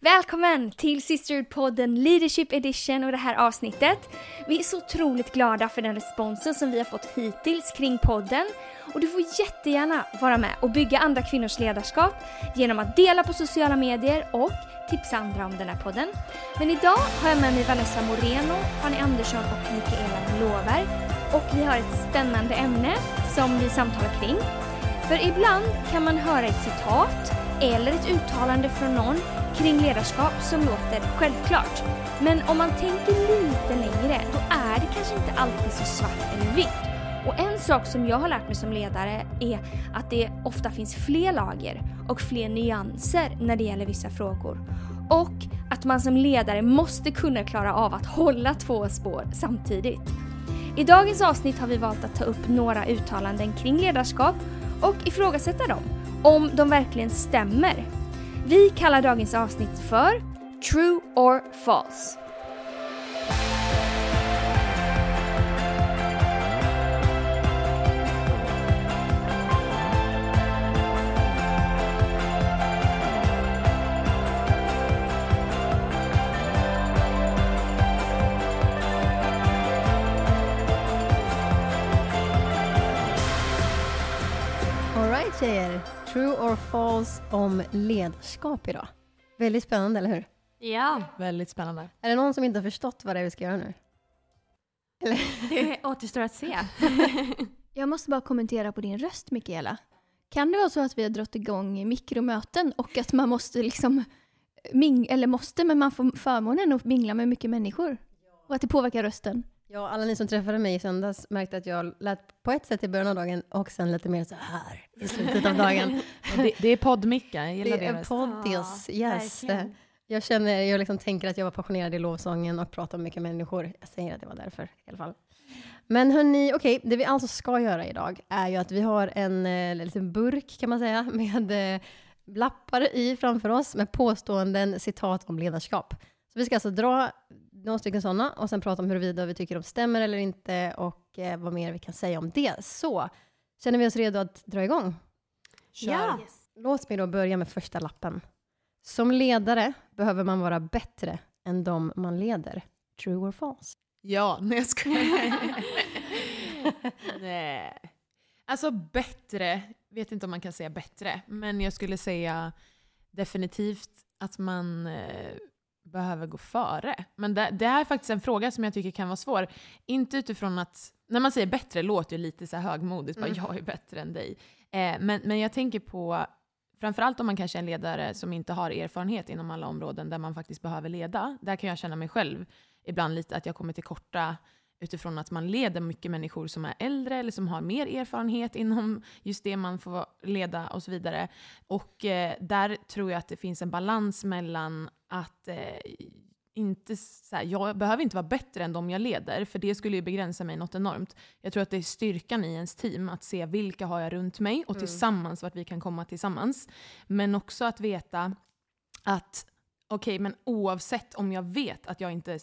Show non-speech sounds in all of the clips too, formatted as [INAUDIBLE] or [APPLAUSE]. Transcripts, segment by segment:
Välkommen till Sisterhood-podden Leadership Edition och det här avsnittet. Vi är så otroligt glada för den responsen som vi har fått hittills kring podden. Och du får jättegärna vara med och bygga andra kvinnors ledarskap genom att dela på sociala medier och tipsa andra om den här podden. Men idag har jag med mig Vanessa Moreno, Fanny Andersson och Mikaela Låver. Och vi har ett spännande ämne som vi samtalar kring. För ibland kan man höra ett citat eller ett uttalande från någon kring ledarskap som låter självklart. Men om man tänker lite längre, då är det kanske inte alltid så svart eller vitt. Och en sak som jag har lärt mig som ledare är att det ofta finns fler lager och fler nyanser när det gäller vissa frågor. Och att man som ledare måste kunna klara av att hålla två spår samtidigt. I dagens avsnitt har vi valt att ta upp några uttalanden kring ledarskap och ifrågasätta dem, om de verkligen stämmer vi kallar dagens avsnitt för True or False. Or false om ledarskap idag. Väldigt spännande, eller hur? Ja. Väldigt spännande. Är det någon som inte har förstått vad det är vi ska göra nu? Eller? [LAUGHS] Det återstår att se. [LAUGHS] Jag måste bara kommentera på din röst, Mikaela. Kan det vara så att vi har dragit igång mikromöten och att man måste liksom ming eller måste, men man får förmånen att mingla med mycket människor? Och att det påverkar rösten? Ja, alla ni som träffade mig i söndags märkte att jag lät på ett sätt i början av dagen och sen lite mer så här i slutet av dagen. [LAUGHS] det, det är poddmicka, jag gillar det. Det är poddios, yes. Verkligen. Jag känner, jag liksom tänker att jag var passionerad i lovsången och pratar med mycket människor. Jag säger att det var därför i alla fall. Men hörni, okej, okay, det vi alltså ska göra idag är ju att vi har en eh, liten burk kan man säga [LAUGHS] med eh, lappar i framför oss med påståenden, citat om ledarskap. Så vi ska alltså dra några stycken sådana och sen prata om huruvida vi tycker de stämmer eller inte och eh, vad mer vi kan säga om det. Så, känner vi oss redo att dra igång? Kör. Ja. Låt mig då börja med första lappen. Som ledare behöver man vara bättre än de man leder. True or false? Ja, [LAUGHS] nej jag skojar. [LAUGHS] nej. Alltså bättre, vet inte om man kan säga bättre, men jag skulle säga definitivt att man eh, behöver gå före. Men det, det här är faktiskt en fråga som jag tycker kan vara svår. Inte utifrån att, när man säger bättre låter ju lite så här högmodigt, mm. bara jag är bättre än dig. Eh, men, men jag tänker på, framförallt om man kanske är en ledare som inte har erfarenhet inom alla områden där man faktiskt behöver leda. Där kan jag känna mig själv ibland lite att jag kommer till korta utifrån att man leder mycket människor som är äldre eller som har mer erfarenhet inom just det man får leda och så vidare. Och eh, där tror jag att det finns en balans mellan att eh, inte, så här, jag behöver inte vara bättre än de jag leder, för det skulle ju begränsa mig något enormt. Jag tror att det är styrkan i ens team, att se vilka har jag runt mig och mm. tillsammans vart vi kan komma tillsammans. Men också att veta att okej, okay, men oavsett om jag vet att jag inte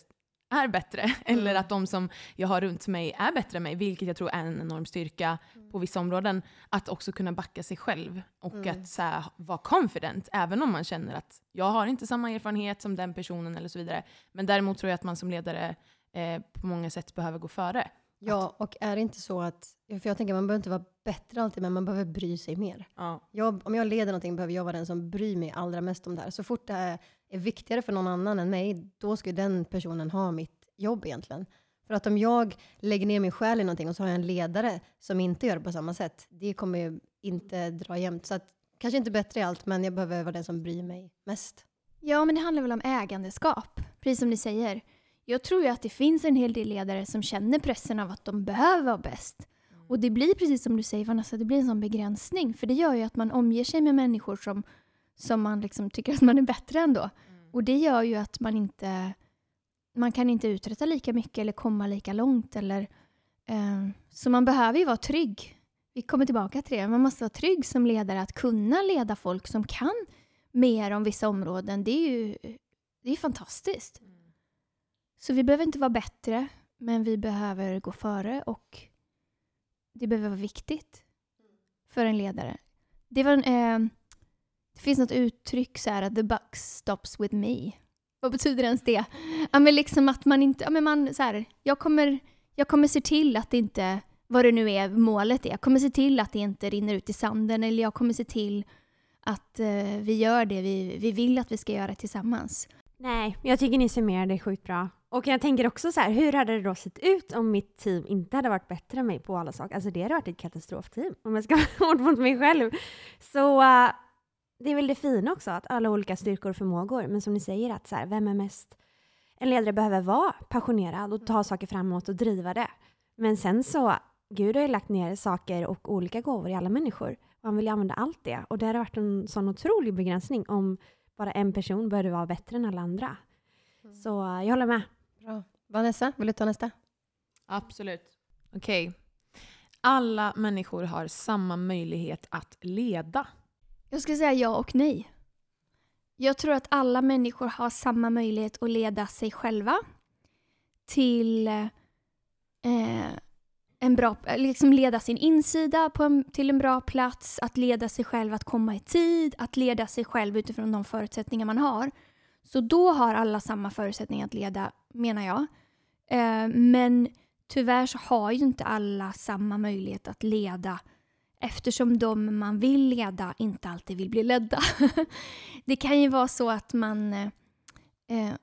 är bättre, [LAUGHS] mm. eller att de som jag har runt mig är bättre än mig, vilket jag tror är en enorm styrka mm. på vissa områden, att också kunna backa sig själv och mm. att så här, vara confident, även om man känner att jag har inte samma erfarenhet som den personen eller så vidare. Men däremot tror jag att man som ledare eh, på många sätt behöver gå före. Ja, och är det inte så att, för jag tänker man behöver inte vara bättre alltid, men man behöver bry sig mer. Ja. Jag, om jag leder någonting behöver jag vara den som bryr mig allra mest om det här. Så fort det är, är viktigare för någon annan än mig, då ska den personen ha mitt jobb egentligen. För att om jag lägger ner min själ i någonting och så har jag en ledare som inte gör det på samma sätt, det kommer ju inte dra jämnt. Så att, kanske inte bättre i allt, men jag behöver vara den som bryr mig mest. Ja, men det handlar väl om ägandeskap, precis som ni säger. Jag tror ju att det finns en hel del ledare som känner pressen av att de behöver vara bäst. Mm. Och det blir precis som du säger Vanessa, det blir en sån begränsning. För det gör ju att man omger sig med människor som, som man liksom tycker att man är bättre än då. Mm. Och det gör ju att man inte man kan inte uträtta lika mycket eller komma lika långt. Eller, eh, så man behöver ju vara trygg. Vi kommer tillbaka till det. Man måste vara trygg som ledare att kunna leda folk som kan mer om vissa områden. Det är ju det är fantastiskt. Mm. Så vi behöver inte vara bättre, men vi behöver gå före och det behöver vara viktigt för en ledare. Det var en, eh, det finns något uttryck så här, the buck stops with me. Vad betyder ens det? Ja men liksom att man inte, ja men man så här, jag kommer, jag kommer se till att det inte, vad det nu är målet är, jag kommer se till att det inte rinner ut i sanden eller jag kommer se till att eh, vi gör det vi, vi vill att vi ska göra tillsammans. Nej, jag tycker ni summerar det sjukt bra. Och jag tänker också så här, hur hade det då sett ut om mitt team inte hade varit bättre än mig på alla saker? Alltså det hade varit ett katastrofteam om jag ska [LAUGHS] vara hård mot mig själv. Så uh, det är väl det fina också, att alla olika styrkor och förmågor. Men som ni säger, att så här, vem är mest... En ledare behöver vara passionerad och ta saker framåt och driva det. Men sen så, Gud har ju lagt ner saker och olika gåvor i alla människor. Och han vill ju använda allt det. Och det har varit en sån otrolig begränsning om bara en person började vara bättre än alla andra. Mm. Så jag håller med. Bra. Vanessa, vill du ta nästa? Absolut. Okej. Okay. Alla människor har samma möjlighet att leda. Jag ska säga ja och nej. Jag tror att alla människor har samma möjlighet att leda sig själva till eh, en bra, liksom leda sin insida på en, till en bra plats, att leda sig själv att komma i tid, att leda sig själv utifrån de förutsättningar man har. Så då har alla samma förutsättningar att leda, menar jag. Eh, men tyvärr så har ju inte alla samma möjlighet att leda eftersom de man vill leda inte alltid vill bli ledda. [LAUGHS] det kan ju vara så att man eh,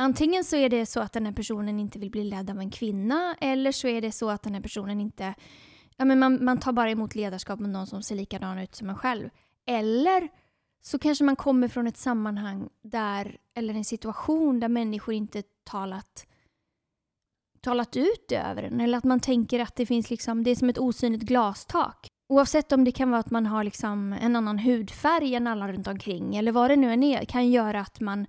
Antingen så är det så att den här personen inte vill bli ledd av en kvinna eller så är det så att den här personen inte... Ja, men man, man tar bara emot ledarskap med någon som ser likadan ut som en själv. Eller så kanske man kommer från ett sammanhang där, eller en situation där människor inte talat, talat ut över en. Eller att man tänker att det finns liksom, det är som ett osynligt glastak. Oavsett om det kan vara att man har liksom en annan hudfärg än alla runt omkring eller vad det nu än är, kan göra att man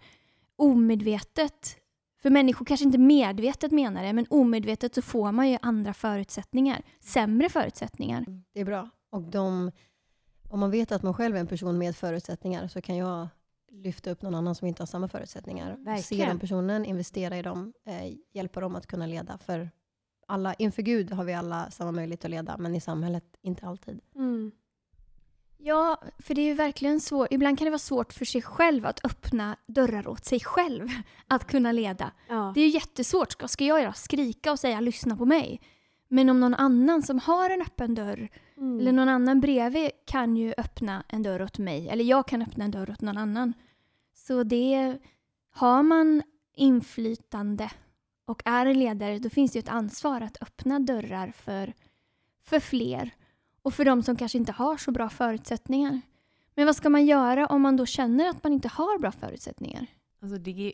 omedvetet, för människor kanske inte medvetet menar det, men omedvetet så får man ju andra förutsättningar, sämre förutsättningar. Det är bra. Och de, om man vet att man själv är en person med förutsättningar så kan jag lyfta upp någon annan som inte har samma förutsättningar. Verkligen. Se den personen, investera i dem, eh, hjälpa dem att kunna leda. För alla, inför Gud har vi alla samma möjlighet att leda, men i samhället inte alltid. Mm. Ja, för det är ju verkligen svårt. Ibland kan det vara svårt för sig själv att öppna dörrar åt sig själv. [LAUGHS] Att kunna leda. Ja. Det är ju jättesvårt. Ska, ska jag göra? Skrika och säga lyssna på mig? Men om någon annan som har en öppen dörr mm. eller någon annan bredvid kan ju öppna en dörr åt mig. Eller jag kan öppna en dörr åt någon annan. Så det har man inflytande och är en ledare, då finns det ju ett ansvar att öppna dörrar för, för fler. Och för de som kanske inte har så bra förutsättningar. Men vad ska man göra om man då känner att man inte har bra förutsättningar? Alltså det, [LAUGHS]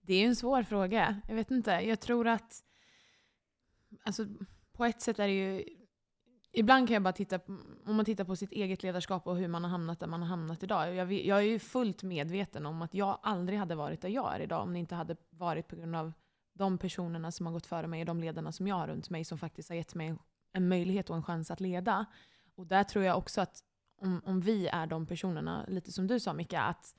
det är ju en svår fråga. Jag vet inte. Jag tror att... Alltså, på ett sätt är det ju... Ibland kan jag bara titta, om man tittar på sitt eget ledarskap och hur man har hamnat där man har hamnat idag. Jag, jag är ju fullt medveten om att jag aldrig hade varit där jag är idag om det inte hade varit på grund av de personerna som har gått före mig och de ledarna som jag har runt mig som faktiskt har gett mig en möjlighet och en chans att leda. Och där tror jag också att om, om vi är de personerna, lite som du sa Mika, att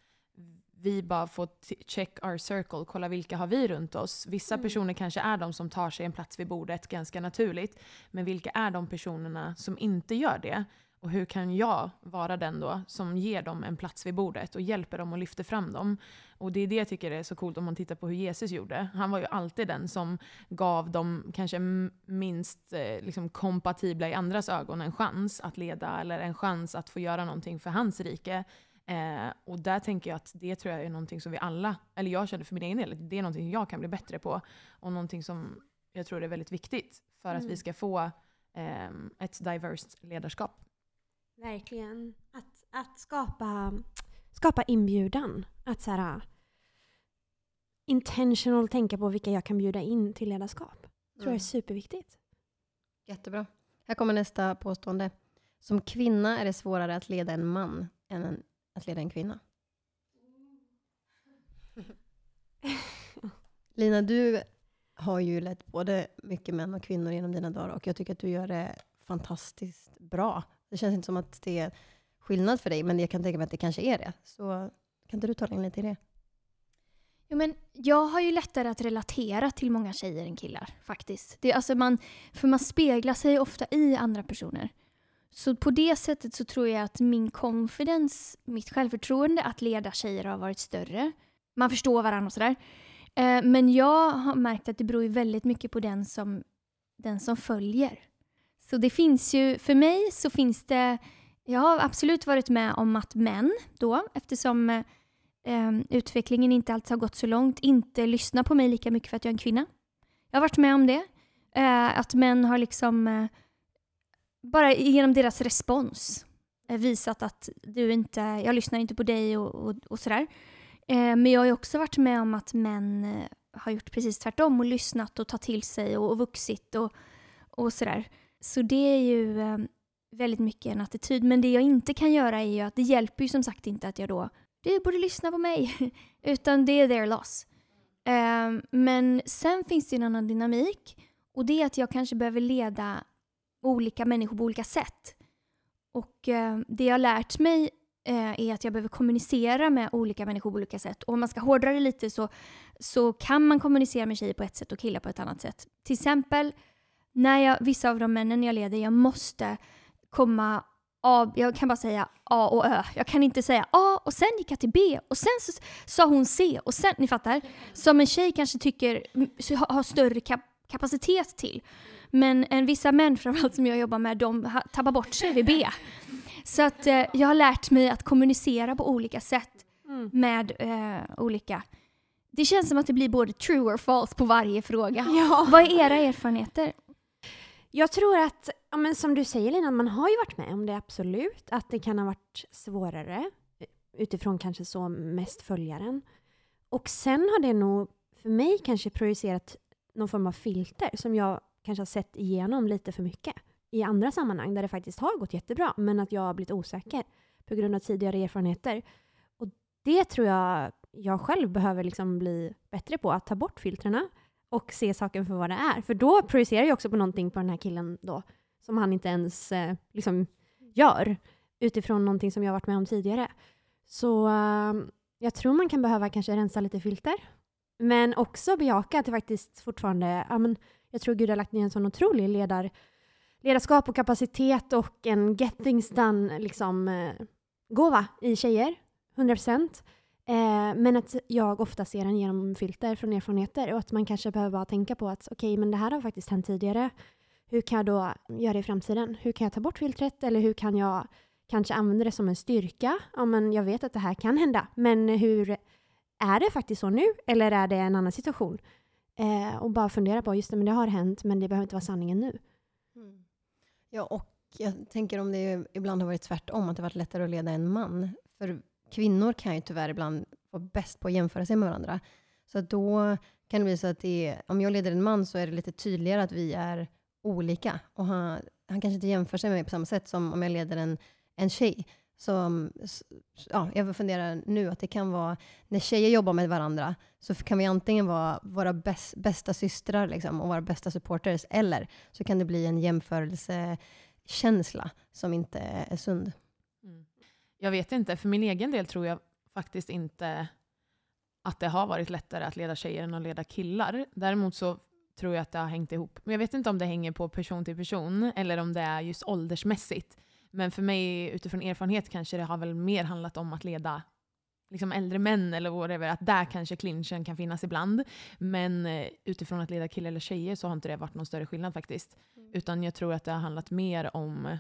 vi bara får check our circle, kolla vilka har vi runt oss. Vissa mm. personer kanske är de som tar sig en plats vid bordet ganska naturligt. Men vilka är de personerna som inte gör det? Och hur kan jag vara den då som ger dem en plats vid bordet och hjälper dem och lyfter fram dem? Och det är det jag tycker är så coolt om man tittar på hur Jesus gjorde. Han var ju alltid den som gav de kanske minst eh, liksom, kompatibla i andras ögon en chans att leda eller en chans att få göra någonting för hans rike. Eh, och där tänker jag att det tror jag är någonting som vi alla, eller jag känner för min egen del, det är någonting jag kan bli bättre på. Och någonting som jag tror är väldigt viktigt för mm. att vi ska få eh, ett diverse ledarskap. Verkligen. Att, att skapa, skapa inbjudan. Att så här, intentional tänka på vilka jag kan bjuda in till ledarskap. tror mm. jag är superviktigt. Jättebra. Här kommer nästa påstående. Som kvinna är det svårare att leda en man än en, att leda en kvinna. [LAUGHS] Lina, du har ju lett både mycket män och kvinnor genom dina dagar och jag tycker att du gör det fantastiskt bra. Det känns inte som att det är skillnad för dig, men jag kan tänka mig att det kanske är det. Så kan inte du tala in lite i det? Jo, men jag har ju lättare att relatera till många tjejer än killar faktiskt. Det, alltså man, för man speglar sig ofta i andra personer. Så på det sättet så tror jag att min confidence, mitt självförtroende att leda tjejer har varit större. Man förstår varandra och sådär. Eh, men jag har märkt att det beror väldigt mycket på den som, den som följer. Så det finns ju, för mig så finns det, jag har absolut varit med om att män då, eftersom eh, utvecklingen inte alltid har gått så långt, inte lyssnar på mig lika mycket för att jag är en kvinna. Jag har varit med om det. Eh, att män har liksom, eh, bara genom deras respons, eh, visat att du inte, jag lyssnar inte på dig och, och, och sådär. Eh, men jag har också varit med om att män eh, har gjort precis tvärtom och lyssnat och tagit till sig och, och vuxit och, och sådär. Så det är ju eh, väldigt mycket en attityd. Men det jag inte kan göra är ju att det hjälper ju som sagt inte att jag då, du borde lyssna på mig. [LAUGHS] Utan det är their loss. Um, men sen finns det en annan dynamik. Och det är att jag kanske behöver leda olika människor på olika sätt. Och uh, det jag har lärt mig uh, är att jag behöver kommunicera med olika människor på olika sätt. Och om man ska hårdra det lite så, så kan man kommunicera med tjejer på ett sätt och killar på ett annat sätt. Till exempel när jag, vissa av de männen jag leder, jag måste komma A, jag kan bara säga A och Ö. Jag kan inte säga A och sen gick jag till B och sen så sa hon C och sen, ni fattar? Som en tjej kanske tycker har större kap kapacitet till. Men en vissa män framförallt som jag jobbar med, de tappar bort sig vid B. Så att eh, jag har lärt mig att kommunicera på olika sätt mm. med eh, olika det känns som att det blir både true or false på varje fråga. Ja. Vad är era erfarenheter? Jag tror att, ja, men som du säger Lina, man har ju varit med om det absolut, att det kan ha varit svårare eh, utifrån kanske så mest följaren. Och sen har det nog för mig kanske projicerat någon form av filter som jag kanske har sett igenom lite för mycket i andra sammanhang där det faktiskt har gått jättebra, men att jag har blivit osäker på grund av tidigare erfarenheter. Och det tror jag jag själv behöver liksom bli bättre på, att ta bort filtrerna och se saken för vad det är. För då projicerar jag också på någonting på den här killen då, som han inte ens eh, liksom gör, utifrån någonting som jag varit med om tidigare. Så eh, jag tror man kan behöva kanske rensa lite filter, men också bejaka att det faktiskt fortfarande, ja, men jag tror Gud har lagt ner en sån otrolig ledar, ledarskap och kapacitet och en get things done liksom, eh, gåva i tjejer, 100 procent. Eh, men att jag ofta ser den genom filter från erfarenheter och att man kanske behöver bara tänka på att okej, okay, men det här har faktiskt hänt tidigare. Hur kan jag då göra det i framtiden? Hur kan jag ta bort filtret eller hur kan jag kanske använda det som en styrka? Ja, men jag vet att det här kan hända, men hur är det faktiskt så nu eller är det en annan situation? Eh, och bara fundera på, just det, men det har hänt, men det behöver inte vara sanningen nu. Mm. Ja, och jag tänker om det ibland har varit tvärtom, att det varit lättare att leda en man. För kvinnor kan ju tyvärr ibland vara bäst på att jämföra sig med varandra. Så då kan det bli så att det är, om jag leder en man så är det lite tydligare att vi är olika. Och han, han kanske inte jämför sig med mig på samma sätt som om jag leder en, en tjej. Så, ja, jag funderar nu att det kan vara, när tjejer jobbar med varandra, så kan vi antingen vara våra bäst, bästa systrar liksom, och våra bästa supporters, eller så kan det bli en jämförelsekänsla som inte är sund. Jag vet inte, för min egen del tror jag faktiskt inte att det har varit lättare att leda tjejer än att leda killar. Däremot så tror jag att det har hängt ihop. Men jag vet inte om det hänger på person till person eller om det är just åldersmässigt. Men för mig utifrån erfarenhet kanske det har väl mer handlat om att leda liksom äldre män eller whatever, att där kanske clinchen kan finnas ibland. Men eh, utifrån att leda killar eller tjejer så har inte det varit någon större skillnad faktiskt. Mm. Utan jag tror att det har handlat mer om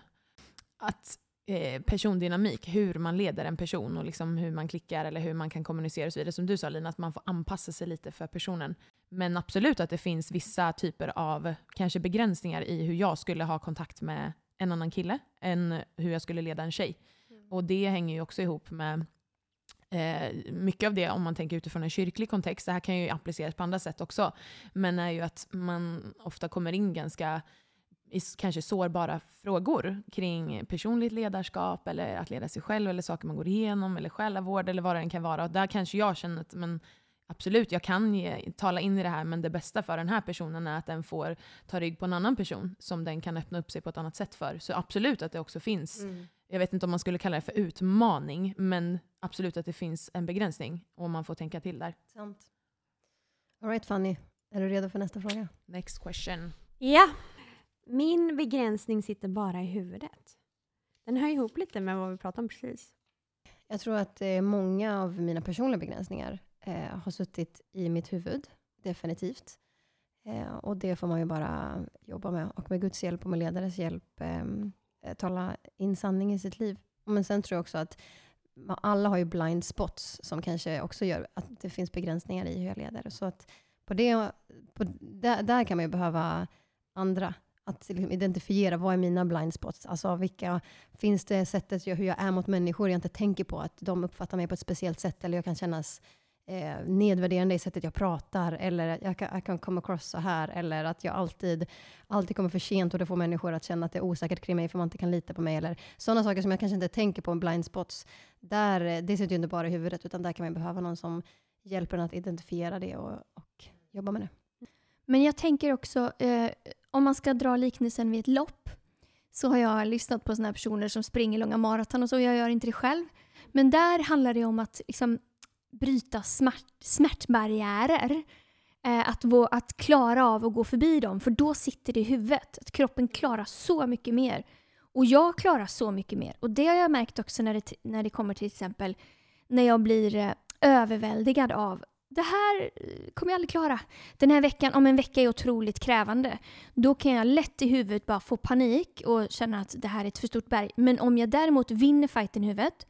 att Eh, persondynamik, hur man leder en person och liksom hur man klickar eller hur man kan kommunicera och så vidare. Som du sa Lina, att man får anpassa sig lite för personen. Men absolut att det finns vissa typer av kanske begränsningar i hur jag skulle ha kontakt med en annan kille än hur jag skulle leda en tjej. Mm. Och det hänger ju också ihop med eh, mycket av det, om man tänker utifrån en kyrklig kontext, det här kan ju appliceras på andra sätt också, men är ju att man ofta kommer in ganska i kanske sårbara frågor kring personligt ledarskap eller att leda sig själv eller saker man går igenom eller själavård eller vad det än kan vara. Och där kanske jag känner att men absolut, jag kan ge, tala in i det här men det bästa för den här personen är att den får ta rygg på en annan person som den kan öppna upp sig på ett annat sätt för. Så absolut att det också finns, mm. jag vet inte om man skulle kalla det för utmaning, men absolut att det finns en begränsning och man får tänka till där. Sant. All right Fanny, är du redo för nästa fråga? Next question. Ja, min begränsning sitter bara i huvudet. Den hör ihop lite med vad vi pratade om precis. Jag tror att eh, många av mina personliga begränsningar eh, har suttit i mitt huvud, definitivt. Eh, och det får man ju bara jobba med. Och med Guds hjälp och med ledares hjälp ehm, eh, tala in sanning i sitt liv. Men sen tror jag också att alla har ju blind spots som kanske också gör att det finns begränsningar i hur jag leder. Så att på det, på, där, där kan man ju behöva andra. Att liksom identifiera vad är mina blind spots? Alltså vilka, finns det sättet jag, hur jag är mot människor jag inte tänker på? Att de uppfattar mig på ett speciellt sätt eller jag kan kännas eh, nedvärderande i sättet jag pratar eller jag kan, jag kan komma across så här eller att jag alltid, alltid kommer för sent och det får människor att känna att det är osäkert kring mig för man inte kan lita på mig eller sådana saker som jag kanske inte tänker på med blind spots. Där, eh, det sitter ju inte bara i huvudet utan där kan man behöva någon som hjälper en att identifiera det och, och jobba med det. Men jag tänker också, eh, om man ska dra liknelsen vid ett lopp, så har jag lyssnat på såna här personer som springer långa maraton och så. Jag gör inte det själv. Men där handlar det om att liksom, bryta smärt, smärtbarriärer. Eh, att, vå, att klara av att gå förbi dem, för då sitter det i huvudet. Att kroppen klarar så mycket mer. Och jag klarar så mycket mer. Och det har jag märkt också när det, när det kommer till exempel när jag blir eh, överväldigad av det här eh, kommer jag aldrig klara. Den här veckan, om en vecka är otroligt krävande, då kan jag lätt i huvudet bara få panik och känna att det här är ett för stort berg. Men om jag däremot vinner fighten i huvudet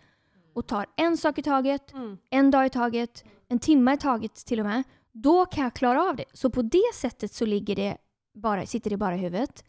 och tar en sak i taget, en dag i taget, en timme i taget till och med, då kan jag klara av det. Så på det sättet så ligger det bara, sitter det bara i huvudet.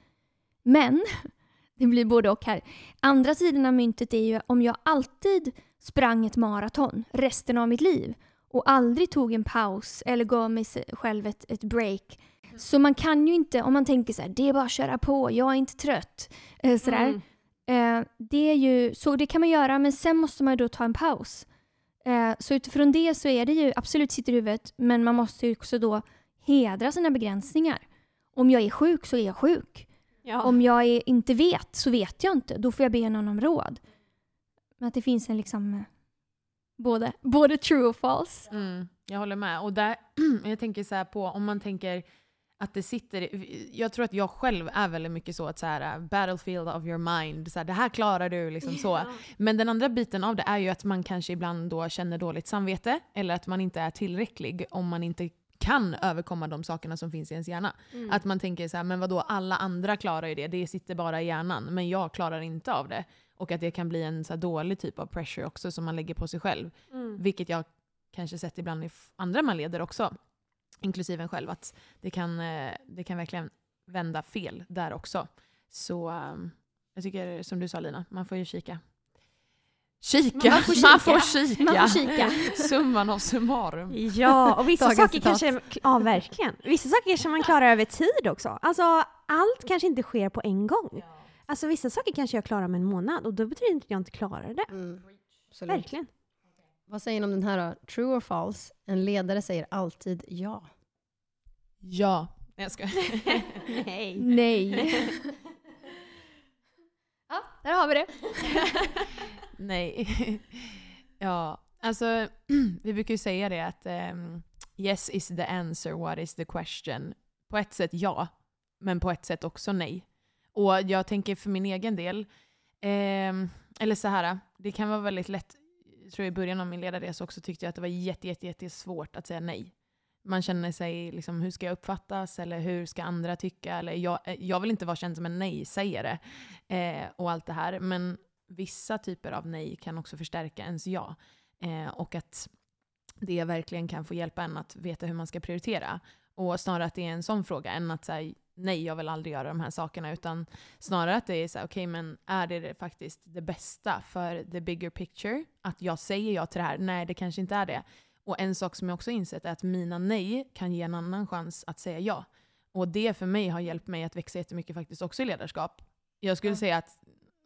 Men, [LAUGHS] det blir både och här. Andra sidan av myntet är ju om jag alltid sprang ett maraton resten av mitt liv och aldrig tog en paus eller gav mig själv ett, ett break. Så man kan ju inte, om man tänker så här, det är bara att köra på, jag är inte trött. Eh, sådär. Eh, det är ju, så det kan man göra, men sen måste man ju då ta en paus. Eh, så utifrån det så är det ju absolut sitter i huvudet, men man måste ju också då hedra sina begränsningar. Om jag är sjuk så är jag sjuk. Ja. Om jag är, inte vet så vet jag inte. Då får jag be någon om råd. Men att det finns en liksom eh, både, både true och false. Mm, jag håller med. Och där, [CLEARS THROAT] jag tänker så här på, om man tänker att det sitter, jag tror att jag själv är väldigt mycket så att så här, battlefield of your mind, så här, det här klarar du, liksom så. Men den andra biten av det är ju att man kanske ibland då känner dåligt samvete, eller att man inte är tillräcklig om man inte kan överkomma de sakerna som finns i ens hjärna. Mm. Att man tänker så här, men vadå, alla andra klarar ju det, det sitter bara i hjärnan, men jag klarar inte av det. Och att det kan bli en så dålig typ av pressure också som man lägger på sig själv. Mm. Vilket jag kanske sett ibland i andra man leder också, inklusive en själv, att det kan, eh, det kan verkligen vända fel där också. Så ehm, jag tycker, som du sa Lina, man får ju kika. Kika! Man får kika. Man får kika. Man får kika. [LAUGHS] Summan av summarum. Ja, och vissa saker citat. kanske, ja verkligen. Vissa saker kanske man klarar över tid också. Alltså allt kanske inte sker på en gång. Alltså vissa saker kanske jag klarar om en månad och då betyder det inte att jag inte klarar det. Mm. Verkligen. Vad säger ni om den här då? True or false? En ledare säger alltid ja. Ja. Nej, jag ska. [LAUGHS] Nej. Nej. ja, där har vi det. [LAUGHS] Nej. ja, alltså [CLEARS THROAT] vi brukar ju säga det att ehm, yes is the answer, what is the question? På ett sätt ja, men på ett sätt också nej. Och jag tänker för min egen del, eh, eller så här, det kan vara väldigt lätt, jag tror i början av min ledarresa också tyckte jag att det var jätte, jätte, jätte svårt att säga nej. Man känner sig liksom, hur ska jag uppfattas eller hur ska andra tycka? Eller jag, eh, jag vill inte vara känd som en nej-sägare eh, och allt det här. Men vissa typer av nej kan också förstärka ens ja. Eh, och att det verkligen kan få hjälpa en att veta hur man ska prioritera. Och snarare att det är en sån fråga än att säga nej, jag vill aldrig göra de här sakerna. Utan snarare att det är så här, okej, men är det det faktiskt det bästa för the bigger picture? Att jag säger ja till det här? Nej, det kanske inte är det. Och en sak som jag också insett är att mina nej kan ge en annan chans att säga ja. Och det för mig har hjälpt mig att växa jättemycket faktiskt också i ledarskap. Jag skulle Ja. säga att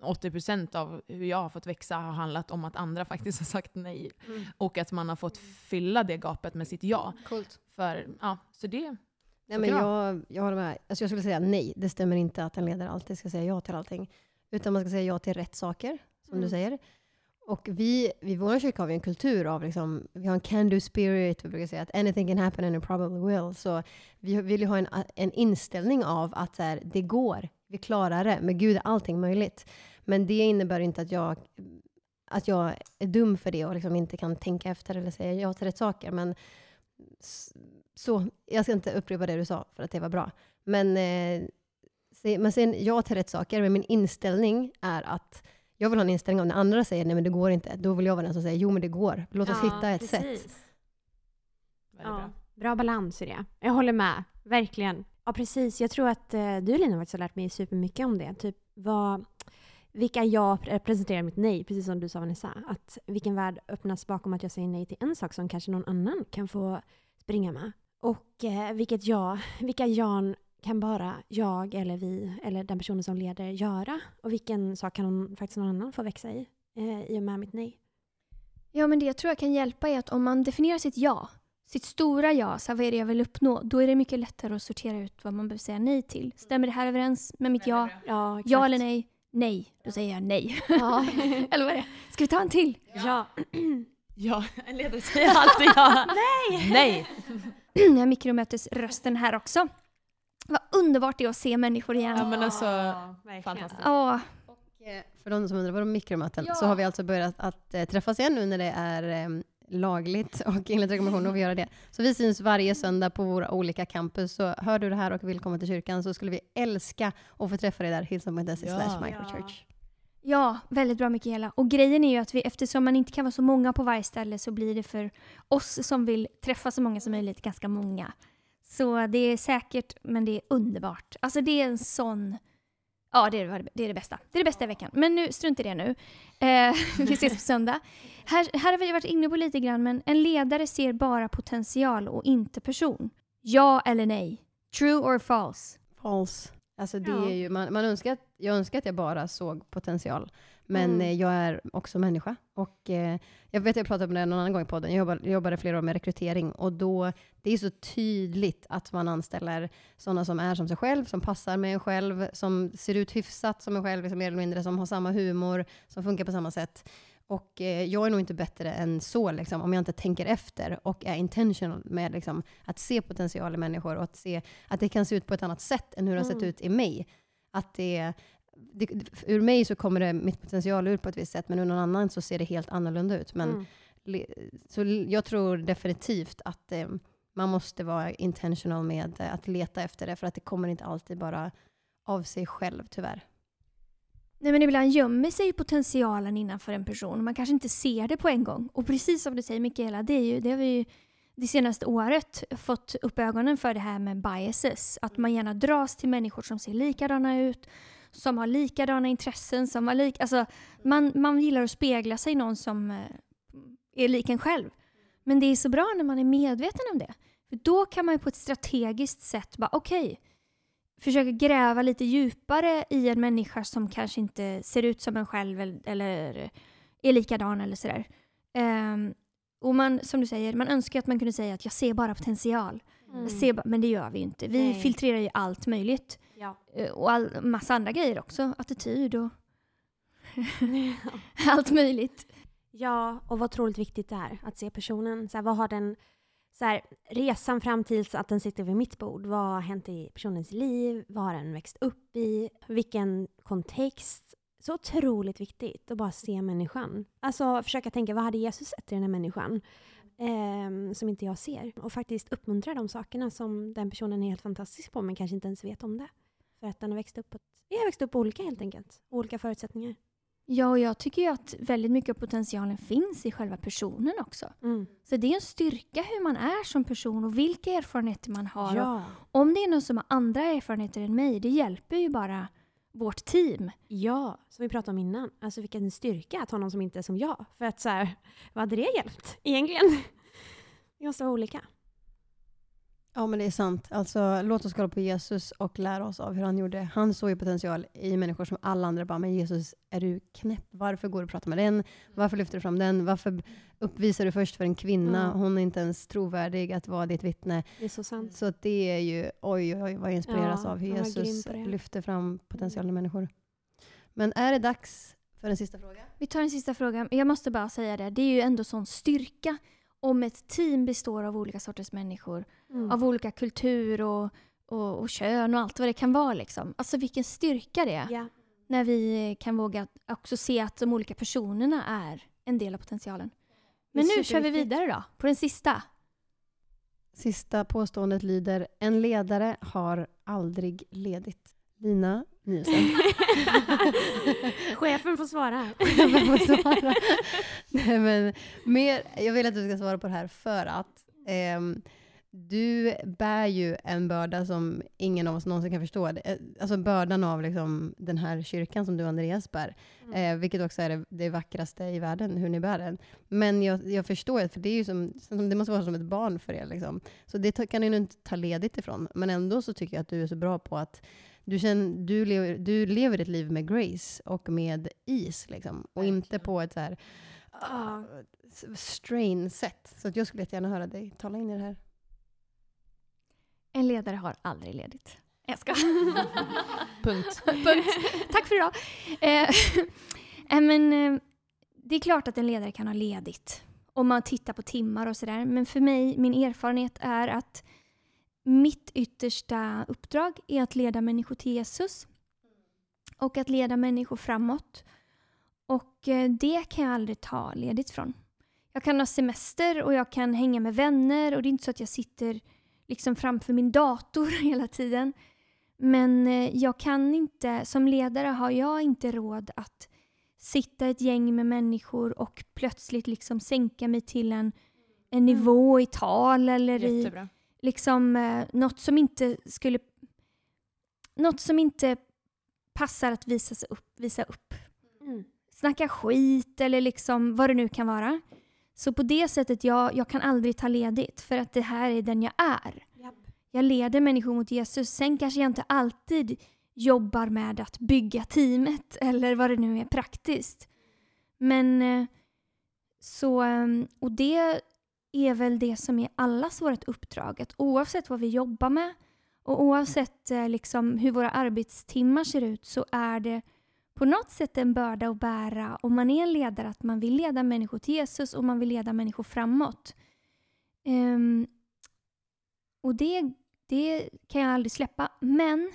80% av hur jag har fått växa har handlat om att andra [LAUGHS] faktiskt har sagt nej. Mm. Och att man har fått fylla det gapet med sitt ja. Coolt. För, ja, så det, Nej, men jag, jag håller med. Alltså jag skulle säga nej. Det stämmer inte att en ledare alltid ska säga ja till allting. Utan man ska säga ja till rätt saker, som Mm. du säger. Och vi, vid vår kyrka har vi en kultur av, liksom, vi har en can-do spirit. Vi brukar säga att anything can happen and it probably will. Så vi vill ju ha en, en inställning av att här, det går, vi klarar det. Med Gud är allting möjligt. Men det innebär inte att jag, att jag är dum för det och liksom inte kan tänka efter eller säga ja till rätt saker. Men så, jag ska inte upprepa det du sa för att det var bra. Men, eh, men sen ja till rätt saker, men min inställning är att jag vill ha en inställning om när andra säger nej men det går inte, då vill jag vara den som säger jo men det går. Låt oss ja, hitta ett precis. sätt. Ja, bra. bra balans i det. Jag håller med, verkligen. Ja precis, jag tror att eh, du Lina har lärt mig supermycket om det. Typ vad, vilka jag representerar mitt nej, precis som du sa Vanessa. Att vilken värld öppnas bakom att jag säger nej till en sak som kanske någon annan kan få springa med. Och eh, vilket jag, vilka Jan kan bara jag eller vi eller den personen som leder göra? Och vilken sak kan hon, faktiskt någon annnan få växa i, eh, i och med mitt nej? Ja, men det jag tror jag kan hjälpa är att om man definierar sitt ja, sitt stora ja, så här, vad är det jag vill uppnå? Då är det mycket lättare att sortera ut vad man behöver säga nej till. Stämmer det här överens med mitt ja? Ja, ja eller nej? Nej. Då säger jag nej. Ja. [LAUGHS] eller vad är det? Ska vi ta en till? Ja. ja, [CLEARS THROAT] en ledare säger [LAUGHS] alltid ja. nej! Nej! Jag har mikromötesrösten här också. Vad underbart det är att se människor igen. Ja men alltså, fantastiskt. Ja. Och eh, för de som undrar vad de mikromöten, ja. så har vi alltså börjat att äh, träffas igen nu när det är äh, lagligt [LAUGHS] och enligt rekommendationer att göra det. Så vi syns varje söndag på våra olika campus. Så hör du det här och vill komma till kyrkan så skulle vi älska att få träffa dig där, hillsong.se ja. slash microchurch. Ja, väldigt bra Mikaela. Och grejen är ju att vi, eftersom man inte kan vara så många på varje ställe så blir det för oss som vill träffa så många som möjligt ganska många. Så det är säkert, men det är underbart. Alltså det är en sån... Ja, det är det, är det bästa. Det är det bästa i veckan. Men nu, strunt i det nu. Eh, [LAUGHS] vi ses på söndag. Här, här har vi varit inne på lite grann, men en ledare ser bara potential och inte person. Ja eller nej? True or false? False. Alltså det ja. är ju, man, man önskar att, jag önskar att jag bara såg potential. Men mm. Eh, jag är också människa. Och, eh, jag vet att jag pratade om det någon annan gång i podden. Jag jobbade, jobbade flera år med rekrytering. Och då, det är så tydligt att man anställer sådana som är som sig själv, som passar med en själv, som ser ut hyfsat som en själv, liksom mer eller mindre, som har samma humor, som funkar på samma sätt. Och eh, jag är nog inte bättre än så, liksom, om jag inte tänker efter och är intentional med liksom, att se potential i människor och att se att det kan se ut på ett annat sätt än hur det har sett mm. ut i mig. Att det, det, ur mig så kommer det mitt potential ut på ett visst sätt, men ur någon annan så ser det helt annorlunda ut. Men, mm. Så jag tror definitivt att eh, man måste vara intentional med att leta efter det, för att det kommer inte alltid bara av sig själv, tyvärr. Nej men ibland gömmer sig potentialen innanför en person. Man kanske inte ser det på en gång. Och precis som du säger Mikaela, det, är ju, det har vi ju det senaste året fått upp ögonen för det här med biases. Att man gärna dras till människor som ser likadana ut, som har likadana intressen, som har lik, alltså, man, man gillar att spegla sig i någon som eh, är lik en själv. Men det är så bra när man är medveten om det. För då kan man på ett strategiskt sätt bara, okej, okay, försöka gräva lite djupare i en människa som kanske inte ser ut som en själv eller är likadan eller sådär. Um, och man, som du säger, man önskar att man kunde säga att jag ser bara potential. Mm. Ser, men det gör vi ju inte. Vi Nej. filtrerar ju allt möjligt. Ja. Uh, och all, massa andra grejer också. Attityd och [LAUGHS] [LAUGHS] allt möjligt. Ja, och vad otroligt viktigt det är att se personen. Så här, vad har den så här, resan fram tills att den sitter vid mitt bord. Vad har hänt i personens liv? Vad har den växt upp i? Vilken kontext? Så otroligt viktigt att bara se människan. Alltså försöka tänka, vad hade Jesus sett i den här människan? Eh, som inte jag ser. Och faktiskt uppmuntra de sakerna som den personen är helt fantastisk på, men kanske inte ens vet om det. För att den har växt upp, på, vi har växt upp olika helt enkelt. Olika förutsättningar. Ja, och jag tycker ju att väldigt mycket av potentialen finns i själva personen också. Mm. Så det är en styrka hur man är som person och vilka erfarenheter man har. Ja. Om det är någon som har andra erfarenheter än mig, det hjälper ju bara vårt team. Ja, som vi pratade om innan. Alltså vilken styrka att ha någon som inte är som jag. För att så här, vad hade det hjälpt egentligen? Vi måste vara olika. Ja, men det är sant. Alltså, låt oss kolla på Jesus och lära oss av hur han gjorde. Han såg ju potential i människor som alla andra bara, men Jesus, är du knäpp? Varför går du och pratar med den? Varför lyfter du fram den? Varför uppvisar du först för en kvinna? Mm. Hon är inte ens trovärdig att vara ditt vittne. Det är så sant. Så det är ju, oj, oj, vad jag inspireras ja, av hur Jesus lyfter fram potentialen i människor. Men är det dags för en sista fråga? Vi tar en sista fråga. Jag måste bara säga det, det är ju ändå sån styrka om ett team består av olika sorters människor, mm. av olika kultur och, och, och, kön och allt vad det kan vara. Liksom. Alltså vilken styrka det är. Yeah. När vi kan våga också se att de olika personerna är en del av potentialen. Men nu kör vi vidare då, på den sista. Sista påståendet lyder, en ledare har aldrig ledigt. Lina Nielsen. [LAUGHS] Chefen får svara. [LAUGHS] Jag får svara. Nej, men mer, jag vill att du ska svara på det här för att ehm, du bär ju en börda som ingen av oss någonsin kan förstå. Är- Alltså bördan av liksom den här kyrkan som du Andreas bär. Eh, vilket också är det, det vackraste i världen, hur ni bär den. Men jag, jag förstår, för det, är ju som, det måste vara som ett barn för er. Liksom. Så det kan ni ju inte ta ledigt ifrån. Men ändå så tycker jag att du är så bra på att du, känner, du, lever, du lever ditt liv med grace och med is. Liksom. Och inte på ett så här, ah, strain sätt. Så att jag skulle jättegärna höra dig tala in i det här. En ledare har aldrig ledigt. Jag ska. [LAUGHS] Punkt. Punkt. Tack för idag. Eh, [LAUGHS] eh, men, eh, det är klart att en ledare kan ha ledigt om man tittar på timmar och sådär. Men för mig, min erfarenhet är att mitt yttersta uppdrag är att leda människor till Jesus och att leda människor framåt. Och eh, det kan jag aldrig ta ledigt från. Jag kan ha semester och jag kan hänga med vänner och det är inte så att jag sitter liksom framför min dator [LAUGHS] hela tiden. Men eh, jag kan inte, som ledare har jag inte råd att sitta ett gäng med människor och plötsligt liksom sänka mig till en, en nivå i tal eller i Jättebra. Liksom eh, något som inte skulle något som inte passar att visa, sig upp, visa upp. Mm. Snacka skit eller liksom vad det nu kan vara. Så på det sättet, jag, jag kan aldrig ta ledigt för att det här är den jag är. Japp. Jag leder människor mot Jesus. Sen kanske jag inte alltid jobbar med att bygga teamet [LAUGHS] eller vad det nu är praktiskt. Men eh, så, eh, och det är väl det som är allas vårt uppdrag. Att oavsett vad vi jobbar med och oavsett eh, liksom hur våra arbetstimmar ser ut så är det på något sätt en börda att bära om man är en ledare att man vill leda människor till Jesus och man vill leda människor framåt. Um, och det, det kan jag aldrig släppa. Men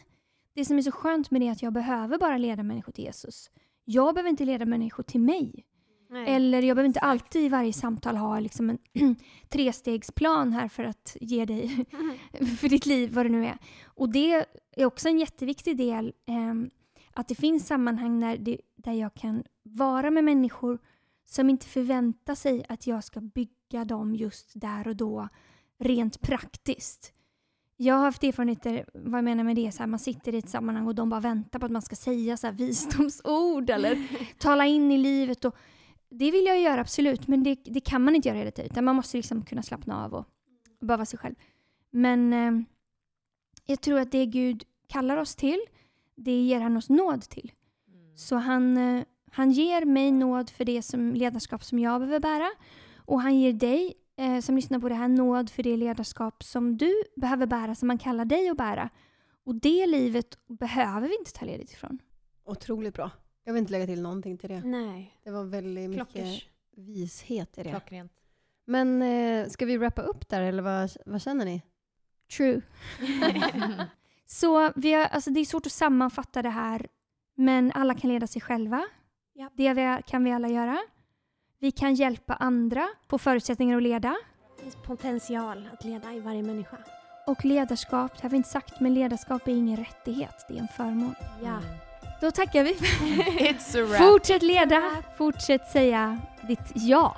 det som är så skönt med det är att jag behöver bara leda människor till Jesus. Jag behöver inte leda människor till mig. Nej. Eller jag behöver inte alltid i varje samtal ha liksom en [CLEARS THROAT] trestegsplan här för att ge dig [LAUGHS] för ditt liv, vad det nu är. Och det är också en jätteviktig del, eh, att det finns sammanhang när det, där jag kan vara med människor som inte förväntar sig att jag ska bygga dem just där och då, rent praktiskt. Jag har haft erfarenheter, vad jag menar med det, så här, man sitter i ett sammanhang och de bara väntar på att man ska säga så här, [LAUGHS] visdomsord eller tala in i livet. Och det vill jag göra absolut, men det, det kan man inte göra hela tiden. Man måste liksom kunna slappna av och bara vara sig själv. Men eh, jag tror att det Gud kallar oss till, det ger han oss nåd till. Så han, eh, han ger mig nåd för det som ledarskap som jag behöver bära. Och han ger dig eh, som lyssnar på det här nåd för det ledarskap som du behöver bära, som man kallar dig att bära. Och det livet behöver vi inte ta ledigt ifrån. Otroligt bra. Jag vill inte lägga till någonting till det. Nej. Det var väldigt mycket Klockers. vishet i det. Klockrent. Men eh, ska vi wrappa upp där eller vad, vad känner ni? True. [LAUGHS] Så vi har, alltså det är svårt att sammanfatta det här, men alla kan leda sig själva. Ja. Det vi, kan vi alla göra. Vi kan hjälpa andra, få förutsättningar att leda. Det finns potential att leda i varje människa. Och ledarskap, det har vi inte sagt, men ledarskap är ingen rättighet, det är en förmån. Ja. Då tackar vi. It's a wrap. Fortsätt leda, fortsätt säga ditt ja.